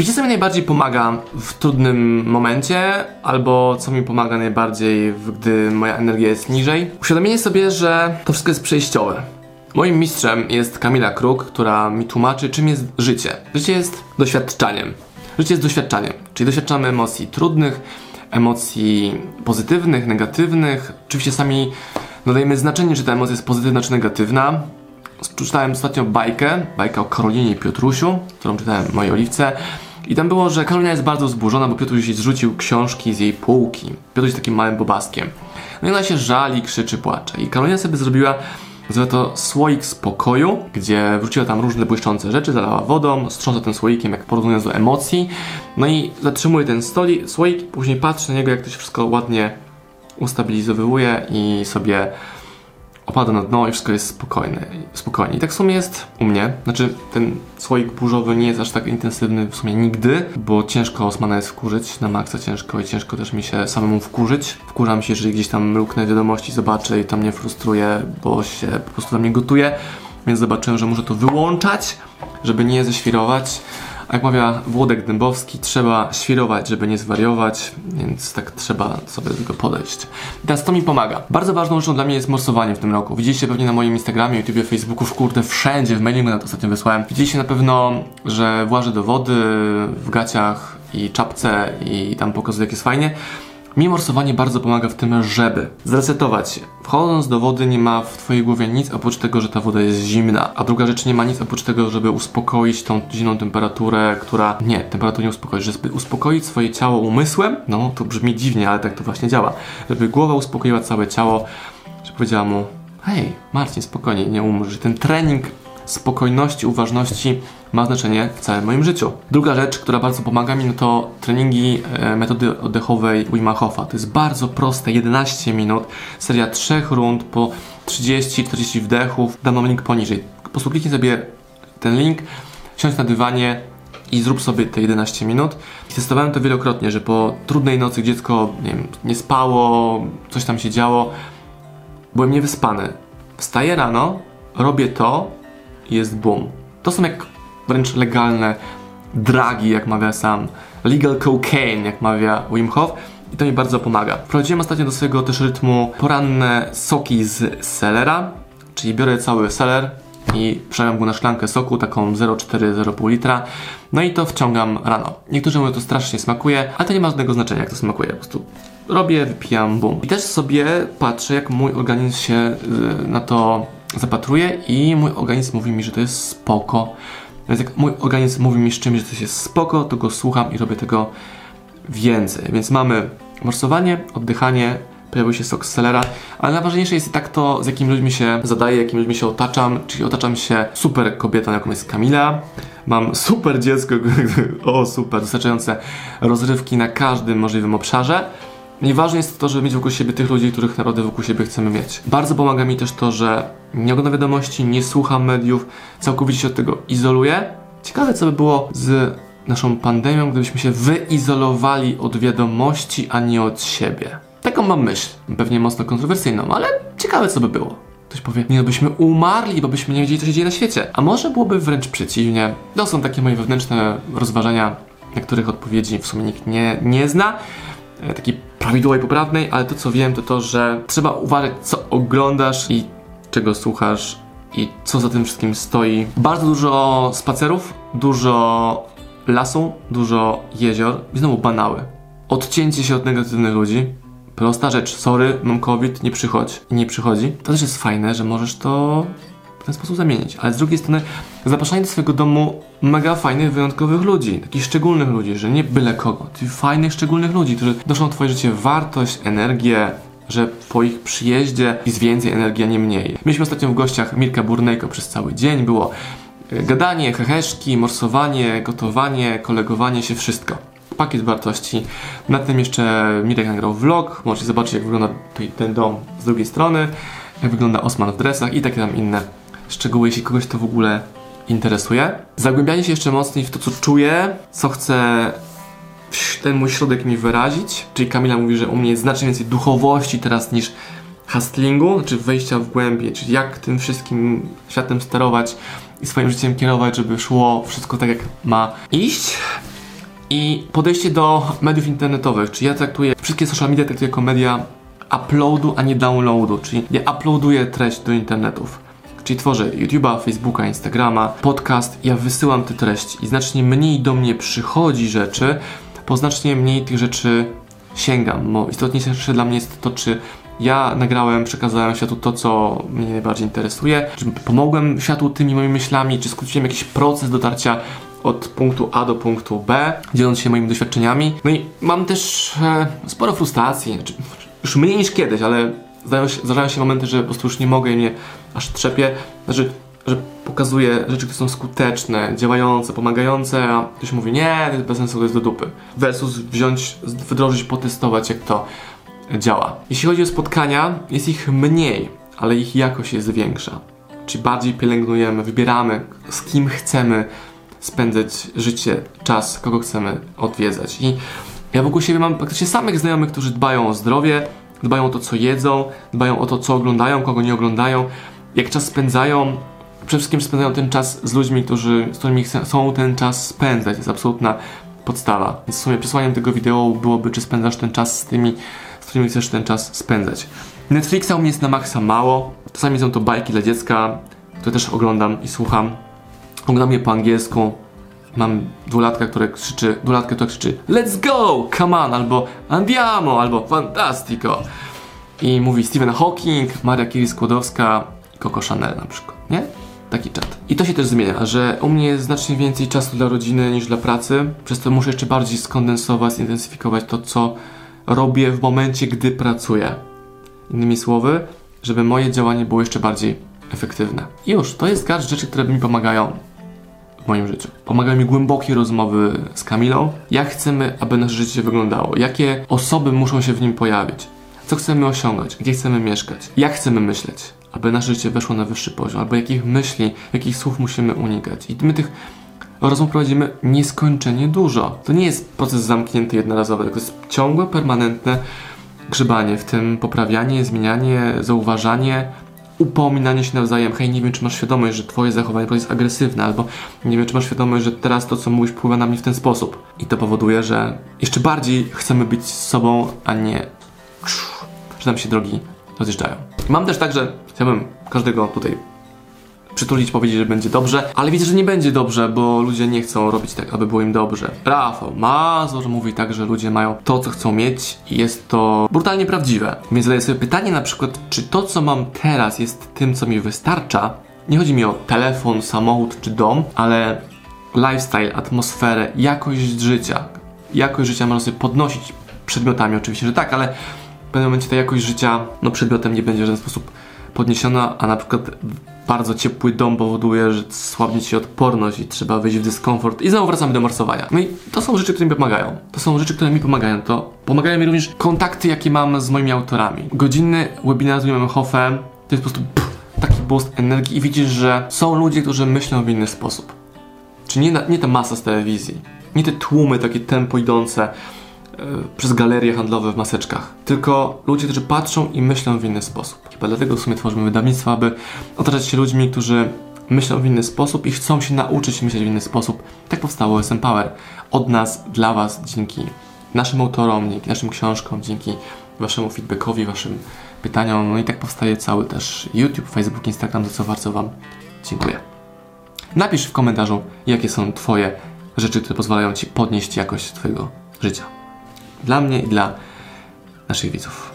Wiecie, co mi najbardziej pomaga w trudnym momencie, albo co mi pomaga najbardziej, gdy moja energia jest niżej? Uświadomienie sobie, że to wszystko jest przejściowe. Moim mistrzem jest Kamila Kruk, która mi tłumaczy, czym jest życie. Życie jest doświadczaniem. Życie jest doświadczaniem, czyli doświadczamy emocji trudnych, emocji pozytywnych, negatywnych. Oczywiście sami nadajemy znaczenie, czy ta emocja jest pozytywna czy negatywna. Przeczytałem ostatnio bajkę, bajkę o Karolinie i Piotrusiu, którą czytałem w mojej oliwce. I tam było, że Karolina jest bardzo wzburzona, bo Piotruś zrzucił książki z jej półki. Piotruś jest takim małym bobaskiem. No i ona się żali, krzyczy, płacze. I Karolina sobie zrobiła Nazywa to słoik spokoju, gdzie wrzuciła tam różne błyszczące rzeczy, zalała wodą, strząsa tym słoikiem, jak porównując do emocji. No i zatrzymuje ten stoli, słoik, później patrzy na niego, jak to się wszystko ładnie ustabilizowuje i sobie opada na dno i wszystko jest spokojne, spokojnie. I tak w sumie jest u mnie. Znaczy, ten słoik burzowy nie jest aż tak intensywny w sumie nigdy, bo ciężko Osmana jest wkurzyć, na maksa ciężko i ciężko też mi się samemu wkurzyć. Wkurzam się, jeżeli gdzieś tam luknę wiadomości, zobaczę i to mnie frustruje, bo się po prostu dla mnie gotuje. Więc zobaczyłem, że muszę to wyłączać, żeby nie ześwirować. Jak mawia Włodek Dębowski, trzeba świrować, żeby nie zwariować, więc tak trzeba sobie do tego podejść. Teraz to mi pomaga. Bardzo ważną rzeczą dla mnie jest morsowanie w tym roku. Widzieliście pewnie na moim Instagramie, YouTubie, Facebooku, w kurde, wszędzie, w mailingu nawet ostatnio wysłałem. Widzieliście na pewno, że włażę do wody w gaciach i czapce i tam pokazuję, jak jest fajnie. Mi morsowanie bardzo pomaga w tym, żeby zresetować się. Wchodząc do wody nie ma w twojej głowie nic oprócz tego, że ta woda jest zimna. A druga rzecz nie ma nic oprócz tego, żeby uspokoić tą zimną temperaturę, która... Nie, temperaturę nie uspokoić. Żeby uspokoić swoje ciało umysłem, no to brzmi dziwnie, ale tak to właśnie działa. Żeby głowa uspokoiła całe ciało, że powiedziała mu hej, Marcin, spokojnie, nie umrz. Ten trening spokojności, uważności ma znaczenie w całym moim życiu. Druga rzecz, która bardzo pomaga mi, no to treningi e, metody oddechowej Wim Hofa. To jest bardzo proste, 11 minut, seria 3 rund po 30-40 wdechów. Dam wam link poniżej. Po prostu kliknij sobie ten link, siądź na dywanie i zrób sobie te 11 minut. I testowałem to wielokrotnie, że po trudnej nocy dziecko nie, wiem, nie spało, coś tam się działo, byłem niewyspany. Wstaję rano, robię to jest boom. To są jak wręcz legalne dragi, jak mawia sam, legal cocaine, jak mawia Wim Hof. I to mi bardzo pomaga. Wprowadziłem ostatnio do swojego też rytmu poranne soki z selera, czyli biorę cały seler i przelewam go na szklankę soku, taką 0,4-0,5 litra, no i to wciągam rano. Niektórzy mówią, to strasznie smakuje, ale to nie ma żadnego znaczenia, jak to smakuje. Po prostu robię, wypijam, bum. I też sobie patrzę, jak mój organizm się y, na to zapatruje i mój organizm mówi mi, że to jest spoko. Więc jak mój organizm mówi mi z czymś, że to jest spoko, to go słucham i robię tego więcej. Więc mamy morsowanie, oddychanie, pojawił się sok z selera, ale najważniejsze jest i tak to, z jakimi ludźmi się zadaję, jakimi ludźmi się otaczam, czyli otaczam się super kobietą, jaką jest Kamila, mam super dziecko, o super, dostarczające rozrywki na każdym możliwym obszarze, Nieważne jest to, żeby mieć wokół siebie tych ludzi, których naprawdę wokół siebie chcemy mieć. Bardzo pomaga mi też to, że nie oglądam wiadomości, nie słucham mediów, całkowicie się od tego izoluję. Ciekawe, co by było z naszą pandemią, gdybyśmy się wyizolowali od wiadomości, a nie od siebie. Taką mam myśl, pewnie mocno kontrowersyjną, ale ciekawe, co by było. Ktoś powie, nie no, byśmy umarli, bo byśmy nie wiedzieli, co się dzieje na świecie. A może byłoby wręcz przeciwnie. To są takie moje wewnętrzne rozważania, na których odpowiedzi w sumie nikt nie, nie zna. E, takiej prawidłowej, poprawnej, ale to co wiem to to, że trzeba uważać co oglądasz i czego słuchasz i co za tym wszystkim stoi. Bardzo dużo spacerów, dużo lasu, dużo jezior i znowu banały. Odcięcie się od negatywnych ludzi. Prosta rzecz, sorry, mam COVID, nie przychodź. I nie przychodzi. To też jest fajne, że możesz to w ten sposób zamienić. Ale z drugiej strony zapraszanie do swojego domu mega fajnych, wyjątkowych ludzi, takich szczególnych ludzi, że nie byle kogo, fajnych, szczególnych ludzi, którzy doszą w twoje życie wartość, energię, że po ich przyjeździe jest więcej energii, a nie mniej. Mieliśmy ostatnio w gościach Mirka Burnejko przez cały dzień, było e, gadanie, heheszki, morsowanie, gotowanie, kolegowanie się, wszystko. Pakiet wartości. Na tym jeszcze Mirek nagrał vlog, możecie zobaczyć jak wygląda ten dom z drugiej strony, jak wygląda Osman w dresach i takie tam inne szczegóły, jeśli kogoś to w ogóle interesuje. Zagłębianie się jeszcze mocniej w to, co czuję, co chcę ten mój środek mi wyrazić. Czyli Kamila mówi, że u mnie jest znacznie więcej duchowości teraz niż hustlingu, znaczy wejścia w głębie, czyli jak tym wszystkim światem sterować i swoim życiem kierować, żeby szło wszystko tak jak ma iść. I podejście do mediów internetowych, czy ja traktuję wszystkie social media traktuję jako media uploadu, a nie downloadu, czyli ja uploaduję treść do internetów. Czyli tworzę YouTube'a, Facebooka, Instagrama, podcast, ja wysyłam te treści i znacznie mniej do mnie przychodzi rzeczy, bo znacznie mniej tych rzeczy sięgam. Bo istotniejsze dla mnie jest to, czy ja nagrałem, przekazałem światu to, co mnie najbardziej interesuje, czy pomogłem światu tymi moimi myślami, czy skróciłem jakiś proces dotarcia od punktu A do punktu B, dzieląc się moimi doświadczeniami. No i mam też e, sporo frustracji, znaczy, już mniej niż kiedyś, ale zdarzają się, zdarzają się momenty, że po prostu już nie mogę i mnie aż trzepie. Znaczy, że pokazuję rzeczy, które są skuteczne, działające, pomagające, a ktoś mówi, nie, to jest bez sensu, to jest do dupy. Versus wziąć, wdrożyć, potestować, jak to działa. Jeśli chodzi o spotkania, jest ich mniej, ale ich jakość jest większa. Czyli bardziej pielęgnujemy, wybieramy, z kim chcemy spędzać życie, czas, kogo chcemy odwiedzać. I ja wokół siebie mam praktycznie samych znajomych, którzy dbają o zdrowie, dbają o to, co jedzą, dbają o to, co oglądają, kogo nie oglądają, jak czas spędzają. Przede wszystkim spędzają ten czas z ludźmi, którzy, z którymi chcą ten czas spędzać. Jest absolutna podstawa. Więc w sumie przesłaniem tego wideo byłoby, czy spędzasz ten czas z tymi, z którymi chcesz ten czas spędzać. Netflixa u mnie jest na maksa mało. Czasami są to bajki dla dziecka, które też oglądam i słucham. Oglądam je po angielsku. Mam dwulatka, które krzyczy, dwulatkę, która krzyczy Let's go! Come on! Albo Andiamo! Albo Fantastico! I mówi Stephen Hawking, Maria Curie-Skłodowska i Coco Chanel na przykład, nie? Taki czat. I to się też zmienia, że u mnie jest znacznie więcej czasu dla rodziny niż dla pracy, przez to muszę jeszcze bardziej skondensować, zintensyfikować to, co robię w momencie, gdy pracuję. Innymi słowy, żeby moje działanie było jeszcze bardziej efektywne. I już, to jest garść rzeczy, które mi pomagają w moim życiu. Pomagają mi głębokie rozmowy z Kamilą. Jak chcemy, aby nasze życie wyglądało? Jakie osoby muszą się w nim pojawić? Co chcemy osiągać? Gdzie chcemy mieszkać? Jak chcemy myśleć? Aby nasze życie weszło na wyższy poziom? Albo jakich myśli, jakich słów musimy unikać? I my tych rozmów prowadzimy nieskończenie dużo. To nie jest proces zamknięty jednorazowy, tylko jest ciągłe, permanentne grzebanie w tym, poprawianie, zmienianie, zauważanie, upominanie się nawzajem, hej, nie wiem, czy masz świadomość, że twoje zachowanie jest agresywne, albo nie wiem, czy masz świadomość, że teraz to, co mówisz, wpływa na mnie w ten sposób. I to powoduje, że jeszcze bardziej chcemy być z sobą, a nie że nam się drogi rozjeżdżają. Mam też tak, że chciałbym każdego tutaj przytulić, powiedzieć, że będzie dobrze, ale widzę, że nie będzie dobrze, bo ludzie nie chcą robić tak, aby było im dobrze. Rafał Mazur mówi tak, że ludzie mają to, co chcą mieć i jest to brutalnie prawdziwe. Więc zadaję sobie pytanie na przykład, czy to, co mam teraz jest tym, co mi wystarcza? Nie chodzi mi o telefon, samochód czy dom, ale lifestyle, atmosferę, jakość życia. Jakość życia można sobie podnosić przedmiotami oczywiście, że tak, ale w pewnym momencie ta jakość życia no, przedmiotem nie będzie w żaden sposób podniesiona, a na przykład bardzo ciepły dom powoduje, że słabnie ci odporność i trzeba wyjść w dyskomfort i znowu wracamy do morsowania. No i to są rzeczy, które mi pomagają. To są rzeczy, które mi pomagają. To pomagają mi również kontakty, jakie mam z moimi autorami. Godzinny webinar z Williamem Hoffem to jest po prostu pff, taki boost energii i widzisz, że są ludzie, którzy myślą w inny sposób. Czy nie, nie ta masa z telewizji, nie te tłumy takie tempo idące, przez galerie handlowe w maseczkach, tylko ludzie, którzy patrzą i myślą w inny sposób. Chyba dlatego w sumie tworzymy wydawnictwo, aby otaczać się ludźmi, którzy myślą w inny sposób i chcą się nauczyć myśleć w inny sposób. Tak powstało SM Power. Od nas, dla Was, dzięki naszym autorom, dzięki naszym książkom, dzięki Waszemu feedbackowi, Waszym pytaniom. No i tak powstaje cały też YouTube, Facebook, Instagram, za co bardzo Wam dziękuję. Napisz w komentarzu, jakie są Twoje rzeczy, które pozwalają Ci podnieść jakość Twojego życia dla mnie i dla naszych widzów.